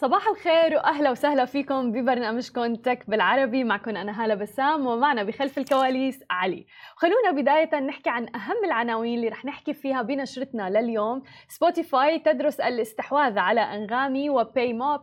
صباح الخير وأهلا وسهلا فيكم ببرنامجكم Tech بالعربي. معكم أنا هالة بسام ومعنا بخلف الكواليس علي. خلونا بداية نحكي عن أهم العناوين اللي رح نحكي فيها بنشرتنا لليوم. سبوتيفاي تدرس الاستحواذ على أنغامي وباي موب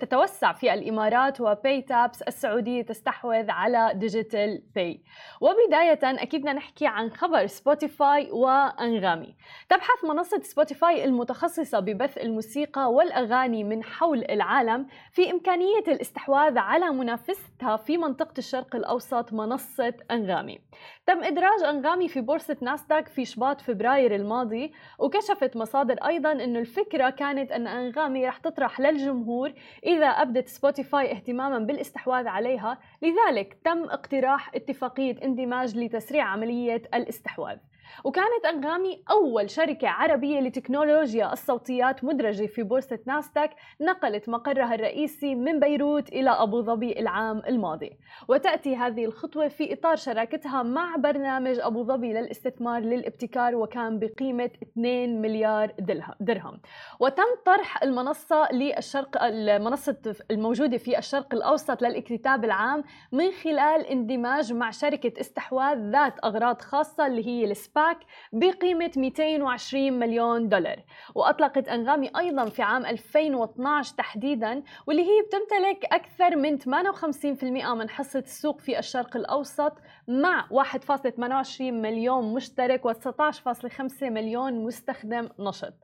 تتوسع في الإمارات وباي تابس السعودية تستحوذ على ديجيتال باي وبداية أكيد نحكي عن خبر سبوتيفاي وأنغامي. تبحث منصة سبوتيفاي المتخصصة ببث الموسيقى والأغاني من حول العالم في إمكانية الاستحواذ على منافستها في منطقة الشرق الأوسط منصة أنغامي. تم إدراج أنغامي في بورصة ناسداك في شباط فبراير الماضي وكشفت مصادر أيضا أن الفكرة كانت أن أنغامي رح تطرح للجمهور إذا أبدت سبوتيفاي اهتماما بالاستحواذ عليها. لذلك تم اقتراح اتفاقية اندماج لتسريع عملية الاستحواذ. وكانت أنغامي أول شركة عربية لتكنولوجيا الصوتيات مدرجة في بورصة ناسداك نقلت مقرها الرئيسي من بيروت إلى أبو ظبي العام الماضي. وتأتي هذه الخطوة في إطار شراكتها مع برنامج أبو ظبي للاستثمار للابتكار وكان بقيمة 2 مليار درهم وتم طرح المنصة للشرق المنصة الموجودة في الشرق الأوسط للاكتتاب العام من خلال اندماج مع شركة استحواذ ذات أغراض خاصة اللي هي السبا باك بقيمة 220 مليون دولار. وأطلقت أنغامي أيضا في عام 2012 تحديدا واللي هي بتمتلك أكثر من 58% من حصة السوق في الشرق الأوسط مع 1.28 مليون مشترك و19.5 مليون مستخدم نشط.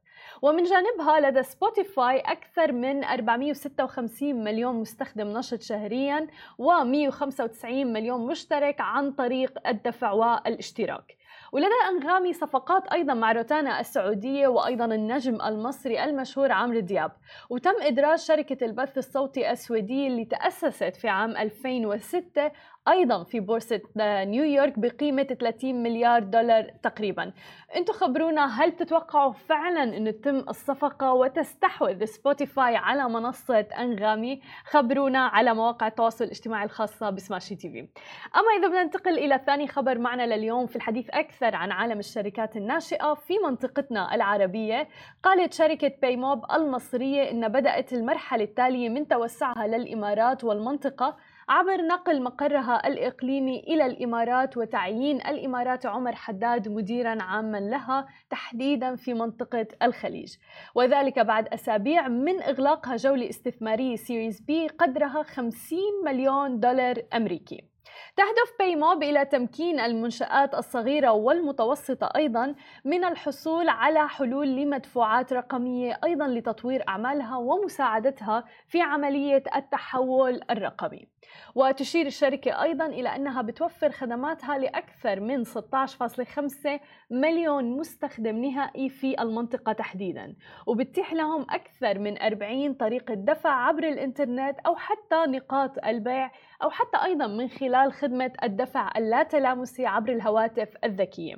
ومن جانبها لدى سبوتيفاي أكثر من 456 مليون مستخدم نشط شهريا و195 مليون مشترك عن طريق الدفع والاشتراك. ولدى أنغامي صفقات أيضا مع روتانا السعودية وأيضا النجم المصري المشهور عمرو دياب. وتم إدراج شركة البث الصوتي السويدية اللي تأسست في عام 2006 أيضا في بورصة نيويورك بقيمة 30 مليار دولار تقريبا. أنتم خبرونا هل تتوقعوا فعلا انه تتم الصفقة وتستحوذ سبوتيفاي على منصة أنغامي؟ خبرونا على مواقع التواصل الاجتماعي الخاصة بسماشي TV. أما إذا بدنا ننتقل إلى ثاني خبر معنا لليوم في الحديث أكثر عن عالم الشركات الناشئة في منطقتنا العربية قالت شركة بايموب المصرية إن بدأت المرحلة التالية من توسعها للإمارات والمنطقة عبر نقل مقرها الإقليمي إلى الإمارات وتعيين الإماراتي عمر حداد مديرا عاما لها تحديدا في منطقة الخليج. وذلك بعد أسابيع من إغلاقها جولة استثمارية Series B قدرها 50 مليون دولار أمريكي. تهدف بايموب إلى تمكين المنشآت الصغيرة والمتوسطة أيضا من الحصول على حلول لمدفوعات رقمية أيضا لتطوير أعمالها ومساعدتها في عملية التحول الرقمي. وتشير الشركة أيضا إلى أنها بتوفر خدماتها لأكثر من 16.5 مليون مستخدم نهائي في المنطقة تحديدا وبتتيح لهم أكثر من 40 طريقة دفع عبر الإنترنت أو حتى نقاط البيع أو حتى أيضا من خلال خدمة الدفع اللا تلامسي عبر الهواتف الذكية.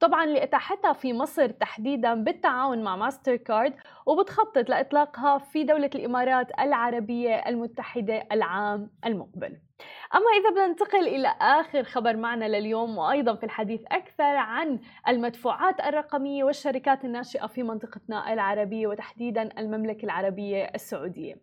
طبعا لإتاحتها في مصر تحديدا بالتعاون مع ماستر كارد وبتخطط لإطلاقها في دولة الإمارات العربية المتحدة العام المقبل. veulent. أما إذا بدنا ننتقل إلى آخر خبر معنا لليوم وأيضا في الحديث أكثر عن المدفوعات الرقمية والشركات الناشئة في منطقتنا العربية وتحديدا المملكة العربية السعودية.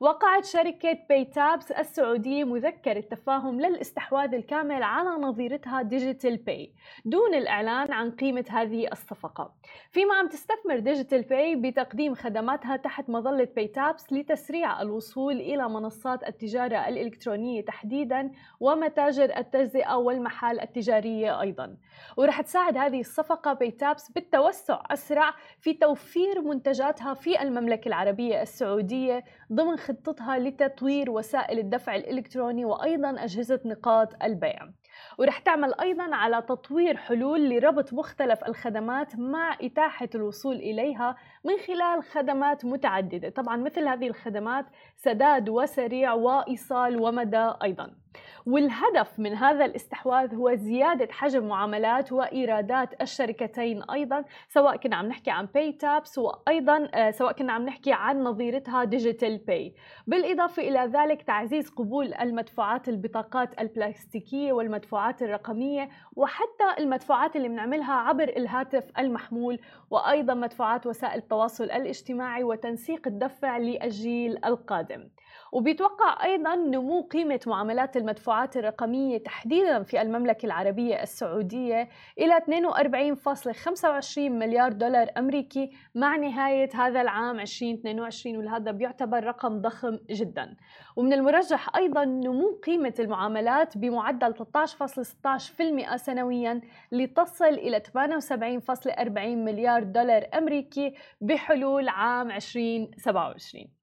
وقعت شركة باي تابس السعودية مذكرة تفاهم للاستحواذ الكامل على نظيرتها ديجيتال باي دون الإعلان عن قيمة هذه الصفقة. فيما عم تستثمر ديجيتال باي بتقديم خدماتها تحت مظلة باي تابس لتسريع الوصول إلى منصات التجارة الإلكترونية تحديدا ومتاجر التجزئة والمحال التجارية أيضا. ورح تساعد هذه الصفقة بيتابس بالتوسع أسرع في توفير منتجاتها في المملكة العربية السعودية ضمن خطتها لتطوير وسائل الدفع الإلكتروني وأيضا أجهزة نقاط البيع. ورح تعمل أيضا على تطوير حلول لربط مختلف الخدمات مع إتاحة الوصول إليها من خلال خدمات متعددة. طبعا مثل هذه الخدمات سداد وسريع وإيصال ومدى أيضا. والهدف من هذا الاستحواذ هو زيادة حجم معاملات وإيرادات الشركتين أيضا سواء كنا عم نحكي عن باي تابس وأيضا آه، سواء كنا عم نحكي عن نظيرتها ديجيتال باي بالإضافة إلى ذلك تعزيز قبول المدفوعات البطاقات البلاستيكية والمدفوعات الرقمية وحتى المدفوعات اللي بنعملها عبر الهاتف المحمول وأيضا مدفوعات وسائل التواصل الاجتماعي وتنسيق الدفع للجيل القادم. وبيتوقع أيضا نمو قيمة معاملات المدفوعات الرقمية تحديدا في المملكة العربية السعودية إلى 42.25 مليار دولار أمريكي مع نهاية هذا العام 2022 وهذا بيعتبر رقم ضخم جدا. ومن المرجح أيضا نمو قيمة المعاملات بمعدل 13.16% سنويا لتصل إلى 78.40 مليار دولار أمريكي بحلول عام 2027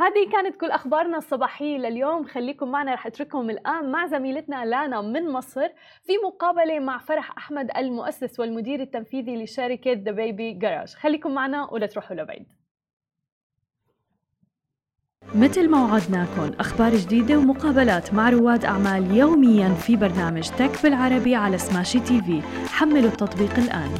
هذه كانت كل أخبارنا الصباحية لليوم. خليكم معنا رح أترككم الآن مع زميلتنا لانا من مصر في مقابلة مع فرح أحمد المؤسس والمدير التنفيذي لشركة ذا بيبي جراج خليكم معنا ولا تروحوا لبعيد. مثل ما وعدناكم أخبار جديدة ومقابلات مع رواد أعمال يوميا في برنامج تك بالعربي على سماشي تي في. حملوا التطبيق الآن.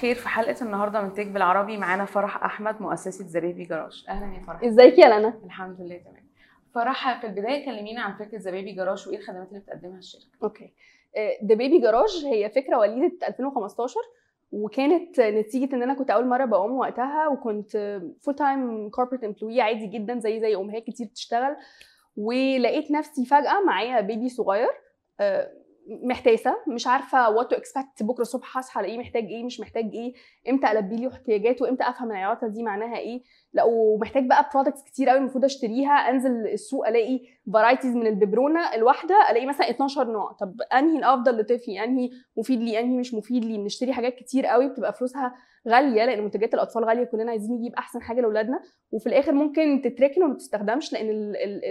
الخير في حلقة النهارده من تيك بالعربي. معانا فرح أحمد مؤسسة ذا بيبي جراج. أهلا يا فرح. إزيك يا لنا؟ الحمد لله تمام. فرح في البداية كلمينا عن فكرة ذا بيبي جراج وإيه الخدمات اللي بتقدمها الشركة. أوكي. ذا بيبي جراج هي فكرة وليدة 2015 وكانت نتيجة إن أنا كنت أول مرة ببقى أم وقتها وكنت full time corporate employee عادي جدا زي زي أمهات كتير بتشتغل. ولقيت نفسي فجأة معايا baby صغير. آه، محتاسة مش عارفة what to expect بكرة الصبح هصحى ألاقيه محتاج إيه مش محتاج إيه إمتى ألبي له احتياجاته إمتى أفهم العياطة دي معناها إيه. لا ومحتاج بقى products كتير قوي المفروض أشتريها أنزل السوق ألاقي varieties من الببرونه الواحدة الاقي مثلا 12 نوع. طب أنهي الأفضل لطفلي أنهي مفيد لي؟ أنهي مش مفيد لي؟ بنشتري حاجات كتير قوي بتبقى فلوسها غالية لأن منتجات الأطفال غالية كلنا عايزين نجيب أحسن حاجة لأولادنا. وفي الآخر ممكن تتركن وما تستخدمش لأن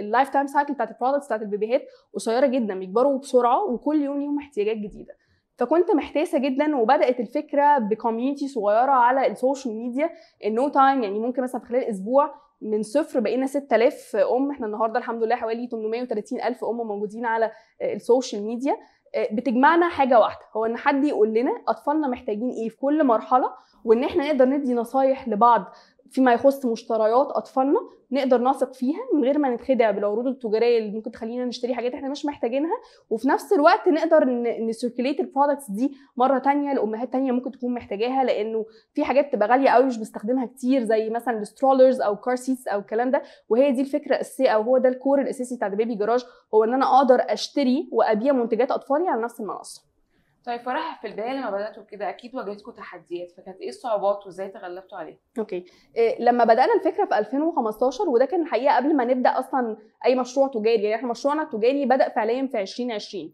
ال lifetime cycle بتاعت ال products بتاعت البيبيهات قصيرة جدا بيكبروا بسرعة وكل يوم ليهم احتياجات جديدة. فكنت محتاسة جدا وبدأت الفكرة ب community صغيرة على ال social media ال in no time يعني ممكن مثلا في خلال أسبوع من صفر بقينا 6000 أم. إحنا النهارده الحمد لله حوالي 830 ألف أم موجودين على ال social media. بتجمعنا حاجة واحدة. هو إن حد يقول لنا أطفالنا محتاجين إيه في كل مرحلة وإن إحنا نقدر ندي نصايح لبعض فيما يخص مشتريات أطفالنا نقدر نثق فيها من غير ما نتخدع بالعروض التجارية اللي ممكن تخلينا نشتري حاجات إحنا مش محتاجينها. وفي نفس الوقت نقدر ن circulate ال products دي مرة تانية لأمهات تانية ممكن تكون محتاجاها لأنه في حاجات بتبقى غالية قوي مش بستخدمها كتير زي مثلا ال strollers أو car seats أو الكلام ده. وهي دي الفكرة الأساسية أو هو ده ال core الأساسي بتاع بيبي جراج هو إن أنا أقدر أشتري وأبيع منتجات أطفالي على نفس المنصة. طيب فرح في البداية لما بدأتوا كده أكيد واجهتكم تحديات فكانت إيه الصعوبات وإزاي تغلبتوا عليها؟ أوكي إيه لما بدأنا الفكرة في 2015 وده كان الحقيقة قبل ما نبدأ أصلا أي مشروع تجاري يعني إحنا مشروعنا التجاري بدأ فعليا في 2020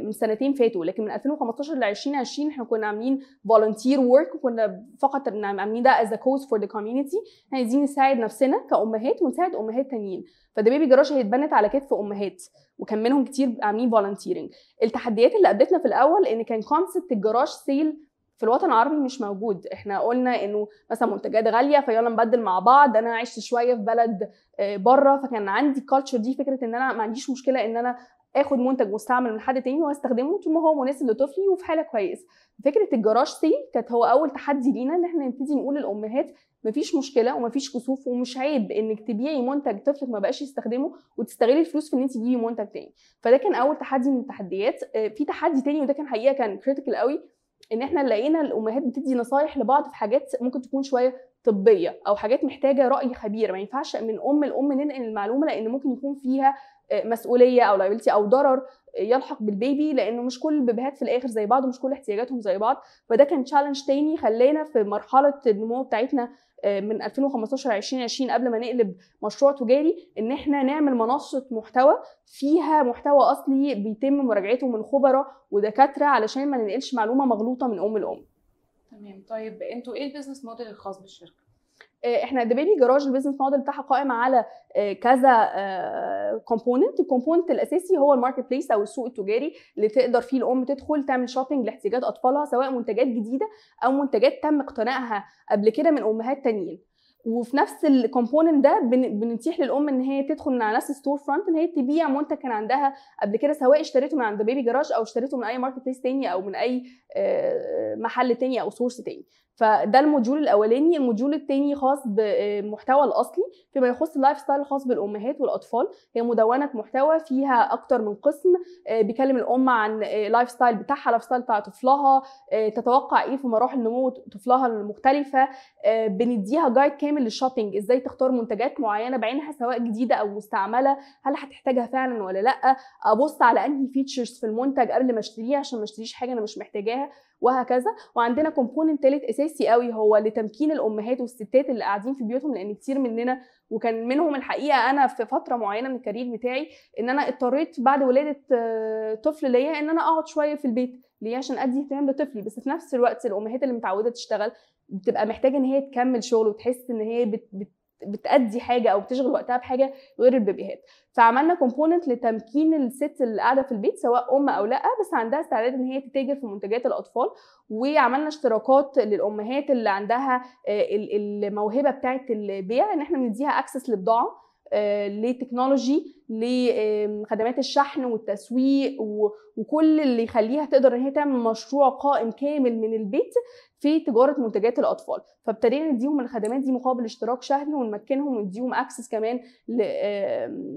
من سنتين فاتوا لكن من 2015 ل 2020 إحنا كنا عاملين volunteer work وكنا فقط عاملين ده as cause for the community إحنا عايزين نساعد نفسنا كأمهات ونساعد أمهات تانيين. فده Baby Garage هي اتبنت على كتف أمهات وكان منهم كتير عاملين volunteering التحديات اللي قابلتنا في الأول إن كان concept ال garage sale في الوطن العربي مش موجود. إحنا قلنا انه مثلا منتجات غالية فيلا نبدل مع بعض. أنا عشت شوية في بلد بره فكان عندي ال culture دي فكرة ان أنا ما عنديش مشكلة ان أنا آخد منتج مستعمل من حد تاني واستخدمه طول ما هو مناسب لطفلي وفي حالة كويس. فكرة ال garage sale كانت هو أول تحدي لينا إن إحنا نبتدي نقول للأمهات مفيش مشكلة ومفيش كسوف ومش عيب إنك تبيعي منتج طفلك ما بقاش يستخدمه وتستغلي الفلوس في إن انت تجيبي منتج تاني. فده كان أول تحدي من التحديات. في تحدي تاني وده كان حقيقة كان critical قوي. إن إحنا لقينا الأمهات بتدي نصايح لبعض في حاجات ممكن تكون شوية طبية أو حاجات محتاجة رأي خبير. ما ينفعش من أم لأم ننقل المعلومة لأن ممكن يكون فيها مسؤولية أو liability أو ضرر يلحق بال baby لأنه مش كل البيبيهات في الآخر زي بعض ومش كل احتياجاتهم زي بعض فده كان challenge تاني خلانا في مرحلة النمو بتاعتنا من 2015 ل 2020 قبل ما نقلب مشروع تجاري إن إحنا نعمل منصة محتوى فيها محتوى أصلي بيتم مراجعته من خبراء ودكاترة علشان ما ننقلش معلومة مغلوطة من أم لأم. تمام طيب أنتوا إيه ال business model الخاص بالشركة؟ آه، إحنا The Baby Garage ال business model بتاعها قائم على آه، كذا component ال component الأساسي هو ال marketplace أو السوق التجاري اللي تقدر فيه الأم تدخل تعمل shopping لاحتياجات أطفالها سواء منتجات جديدة أو منتجات تم اقتنائها قبل كده من أمهات تانيين. وفي نفس ال component ده بن- بنتيح للأم إن هي تدخل من على نفس storefront إن هي تبيع منتج كان عندها قبل كده سواء اشتريته من عند Baby Garage أو اشتريته من أي marketplace تاني أو من أي آه، محل تاني أو source تاني. فده ال module الأولاني ال module التاني خاص بالمحتوى الأصلي فيما يخص ال lifestyle الخاص بالأمهات والأطفال. هي مدونة محتوى فيها أكتر من قسم آه، بيكلم الأم عن ال lifestyle بتاعها ال lifestyle بتاع طفلها آه، تتوقع إيه في مراحل نمو طفلها المختلفة آه، بنديها guide كامل لل shopping إزاي تختار منتجات معينة بعينها سواء جديدة أو مستعملة هل هتحتاجها فعلا ولا لأ؟ أبص على أنهي features في المنتج قبل ما اشتريه عشان ما أشتريش حاجة أنا مش محتاجاها. وهكذا. وعندنا component تالت أساسي قوي هو لتمكين الأمهات والستات اللي قاعدين في بيوتهم لأن كتير مننا وكان منهم الحقيقة أنا في فترة معينة من ال career بتاعي إن أنا اضطريت بعد ولادة آه، طفل ليا إن أنا أقعد شوية في البيت. ليه؟ عشان أدي اهتمام لطفلي. بس في نفس الوقت الأمهات اللي متعودة تشتغل بتبقى محتاجة إن هي تكمل شغل وتحس إن هي بت بت بتأدي حاجة أو بتشغل وقتها بحاجة غير البيبيهات. فعملنا component لتمكين الست اللي قاعدة في البيت سواء أم أو لأ بس عندها استعداد إن هي تتاجر في منتجات الأطفال. وعملنا اشتراكات للأمهات اللي عندها آه، ال- الموهبة بتاعه البيع إن إحنا بنديها access لبضاعة. آه، ل technology لخدمات الشحن والتسويق وكل اللي يخليها تقدر إن هي تعمل مشروع قائم كامل من البيت في تجارة منتجات الأطفال. فابتدينا نديهم الخدمات دي مقابل اشتراك شهري ونمكنهم ونديهم access كمان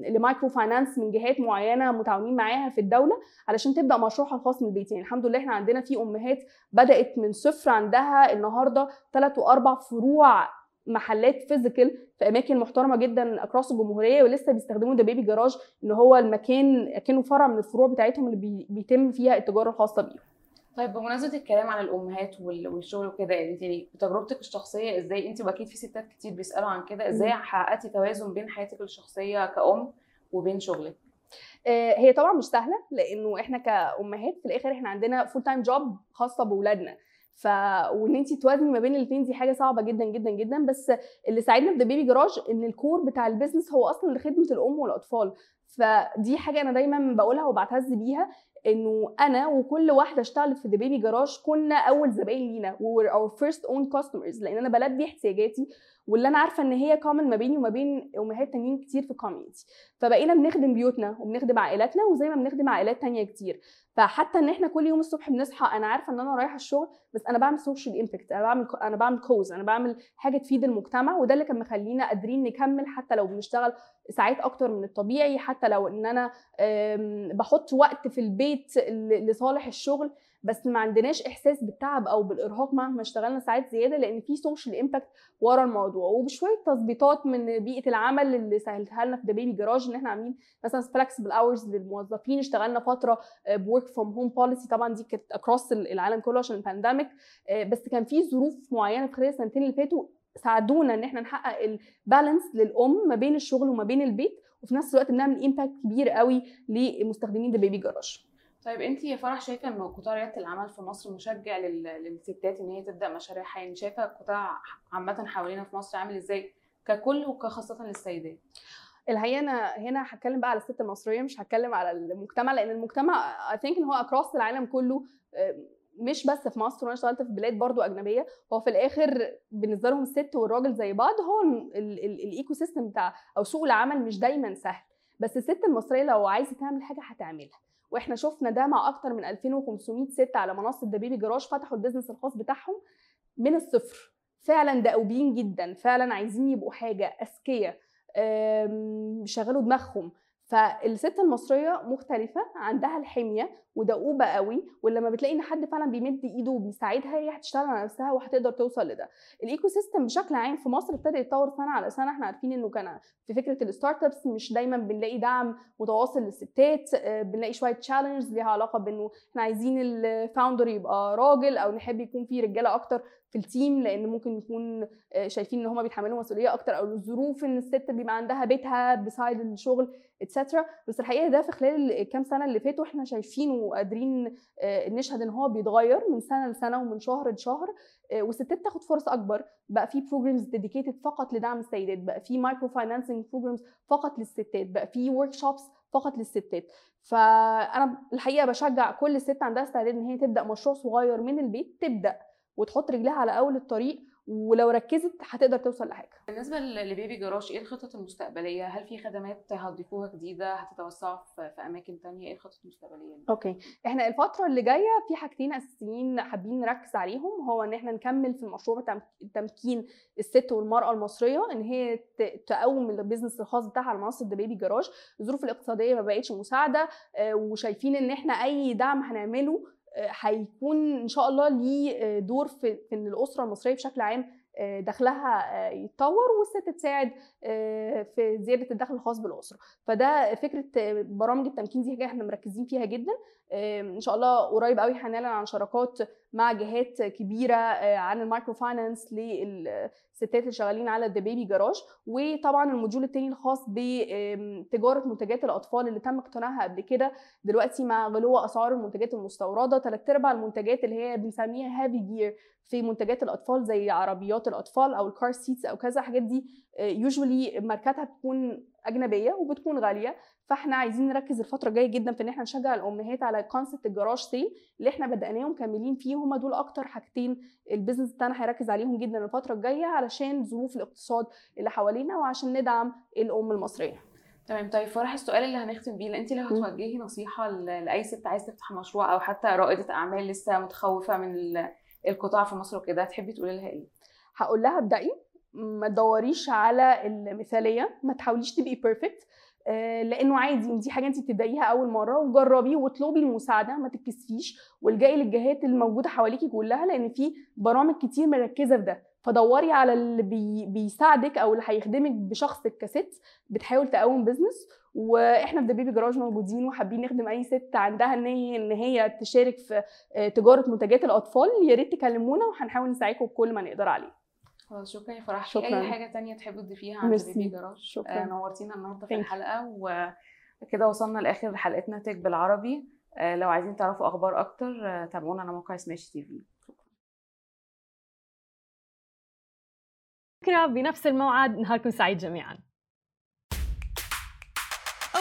ل microfinance من جهات معينة متعاونين معاها في الدولة علشان تبدأ مشروعها الخاص من البيت. يعني الحمد لله إحنا عندنا في أمهات بدأت من صفر عندها النهارده ثلاث وأربع فروع محلات physical في أماكن محترمة جدا across الجمهورية ولسه بيستخدموا The Baby Garage ان هو المكان كانه فرع من الفروع بتاعتهم اللي بي- بيتم فيها التجارة الخاصة بيهم. طيب بمناسبة الكلام عن الأمهات وال- والشغل وكده يعني بتجربتك الشخصية إزاي؟ انت واكيد في ستات كتير بيسألوا عن كده إزاي. حققتي توازن بين حياتك الشخصية كأم وبين شغلك؟ آه، هي طبعا مش سهلة لأنه إحنا كأمهات في الآخر إحنا عندنا full-time job خاصة باولادنا ف وإن انت توازني ما بين الاثنين دي حاجة صعبة جدا جدا جدا. بس اللي ساعدنا في The Baby Garage إن ال core بتاع ال business هو أصلا لخدمة الأم والأطفال. فدي حاجة أنا دايما بقولها وبعتز بيها إنه أنا وكل واحدة اشتغلت في The Baby Garage كنا أول زباين لينا. our first own customers لأن أنا بلبي احتياجاتي. واللي أنا عارفة إن هي common ما بيني وما بين أمهات تانيين كتير في ال community فبقينا بنخدم بيوتنا وبنخدم عائلاتنا وزي ما بنخدم عائلات تانية كتير. فحتى إن إحنا كل يوم الصبح بنصحى أنا عارفة إن أنا رايحة الشغل بس أنا بعمل social impact أنا بعمل أنا بعمل cause أنا بعمل حاجة تفيد المجتمع وده اللي كان مخلينا قادرين نكمل حتى لو بنشتغل ساعات أكتر من الطبيعي حتى لو إن أنا بحط وقت في البيت لصالح الشغل. بس ما عندناش إحساس بالتعب أو بالإرهاق مهما اشتغلنا ساعات زيادة لأن في social impact ورا الموضوع. وبشوية تظبيطات من بيئة العمل اللي سهلتها لنا في The Baby Garage إن إحنا عاملين مثلا flexible hours للموظفين. اشتغلنا فترة ب work from home policy طبعا دي كانت across العالم كله عشان ال pandemic بس كان في ظروف معينة في خلال السنتين اللي فاتوا ساعدونا إن إحنا نحقق ال balance للأم ما بين الشغل وما بين البيت. وفي نفس الوقت بنعمل impact كبير قوي لمستخدمين The Baby Garage طيب انت يا فرح شايفة إن قطاع ريادة العمل في مصر مشجع لل- للستات إن هي تبدأ مشاريعها يعني شايفة القطاع عامة حوالينا في مصر عامل إزاي ككل وكخاصه للسيدات؟ الحقيقة أنا هنا هتكلم بقى على الست المصرية مش هتكلم على المجتمع لأن المجتمع I think إن هو across العالم كله آه، مش بس في مصر وأنا اشتغلت في بلاد برضو أجنبية هو في الآخر بالنسبة لهم الست والراجل زي بعض هو ال- ال- ال- ال ecosystem بتاع أو سوق العمل مش دايما سهل. بس الست المصرية لو عايزة تعمل حاجة هتعملها. وإحنا شفنا ده مع أكتر من 2500 ست على منصة The Baby Garage فتحوا ال business الخاص بتاعهم من الصفر. فعلا دؤوبين جدا فعلا عايزين يبقوا حاجة أذكياء آم، بيشغلوا دماغهم. فالست المصرية مختلفة عندها الحمية ودؤوبة قوي ولما بتلاقي إن حد فعلا بيمد إيده وبيساعدها هي هتشتغل على نفسها وهتقدر توصل لده. ال ecosystem بشكل عام في مصر ابتدى يتطور سنة على سنة. إحنا عارفين إنه كان في فكرة ال startups مش دايما بنلاقي دعم متواصل للستات آه، بنلاقي شوية challenges ليها علاقة بإنه إحنا عايزين ال founder يبقى راجل أو نحب يكون في رجالة أكتر في ال team لأن ممكن يكون آه، شايفين إن هم بيتحملوا مسؤولية أكتر أو الظروف إن الست بيبقى عندها بيتها beside الشغل etcetera بس الحقيقة ده في خلال الكام سنة اللي فاتوا إحنا شايفينه وقادرين آه، نشهد إن هو بيتغير من سنة لسنة ومن شهر لشهر آه، والستات تاخد فرص أكبر. بقى في programs dedicated فقط لدعم السيدات بقى في micro financing programs فقط للستات بقى في workshops فقط للستات. فأنا الحقيقة بشجع كل ست عندها استعداد إن هي تبدأ مشروع صغير من البيت تبدأ وتحط رجلها على أول الطريق ولو ركزت هتقدر توصل لحاجة. بالنسبة لبيبي جراج إيه الخطط المستقبلية؟ هل في خدمات هتضيفوها جديدة؟ هتتوسعوا في أماكن تانية؟ إيه الخطط المستقبلية؟ okay. إحنا الفترة اللي جاية في حاجتين أساسيين حابين نركز عليهم هو إن إحنا نكمل في المشروع بتاع تمكين الست والمرأة المصرية إن هي تقوم ال business الخاص بتاعها على منصة بيبي جراج الظروف الاقتصادية ما بقتش مساعدة آه، وشايفين إن إحنا أي دعم هنعمله هيكون إن شاء الله ليه آه، دور في إن الأسرة المصرية بشكل عام آه، دخلها آه، يتطور والست تساعد آه، في زيادة الدخل الخاص بالأسرة. فده فكرة آه، برامج التمكين دي حاجة إحنا مركزين فيها جدا. آه، إن شاء الله قريب قوي هنعلن عن شراكات مع جهات كبيرة آه، عن ال micro finance للستات اللي شغالين على the بيبي جراج وطبعا ال module التاني الخاص بتجارة منتجات الأطفال اللي تم اقتناعها قبل كده دلوقتي مع غلو أسعار المنتجات المستوردة. ثلاث أرباع المنتجات اللي هي بنسميها heavy gear في منتجات الأطفال زي عربيات الأطفال أو ال car seats أو كذا الحاجات دي usually ماركاتها بتكون أجنبية وبتكون غالية. فإحنا عايزين نركز الفترة الجاية جدا في إن إحنا نشجع الأمهات على concept ال garage sale اللي إحنا بدأناه ومكملين فيه. هم دول أكتر حاجتين ال business بتاعنا هيركز عليهم جدا الفترة الجاية علشان ظروف الاقتصاد اللي حوالينا وعشان ندعم الأم المصرية. تمام. طيب فرح السؤال اللي هنختم بيه. انت لو هتوجهي نصيحة لأي ست عايزة تفتح مشروع أو حتى رائدة أعمال لسه متخوفة من ال- القطاع في مصر وكده تحبي تقولي لها إيه؟ هقول لها ابدأي. ما تدوريش على المثالية ما تحاوليش تبقي perfect لأنه عادي دي حاجة انت بتبدأيها أول مرة وجربي واطلبي المساعدة ما تتكسفيش والجئي للجهات الموجودة حواليكي كلها لأن في برامج كتير مركزة في ده. فدوري على اللي بي بيساعدك أو اللي هيخدمك بشخصك كست بتحاول تقوم business وإحنا في the بيبي جراج موجودين وحابين نخدم أي ست عندها إن هي إن هي تشارك في آه، تجارة منتجات الأطفال يا ريت تكلمونا وهنحاول نساعدكم بكل ما نقدر عليه. خلاص شكرا يا فرح شكراً. اي حاجة تانية تحبي تضيفيها عن ميرسي. بيبي جراج شكراً. آه نورتينا النهارده في. الحلقة وكده وصلنا لآخر حلقتنا Tech بالعربي آه لو عايزين تعرفوا أخبار أكتر آه تابعونا على موقع Smash TV بكره بنفس الموعد نهاركم سعيد جميعا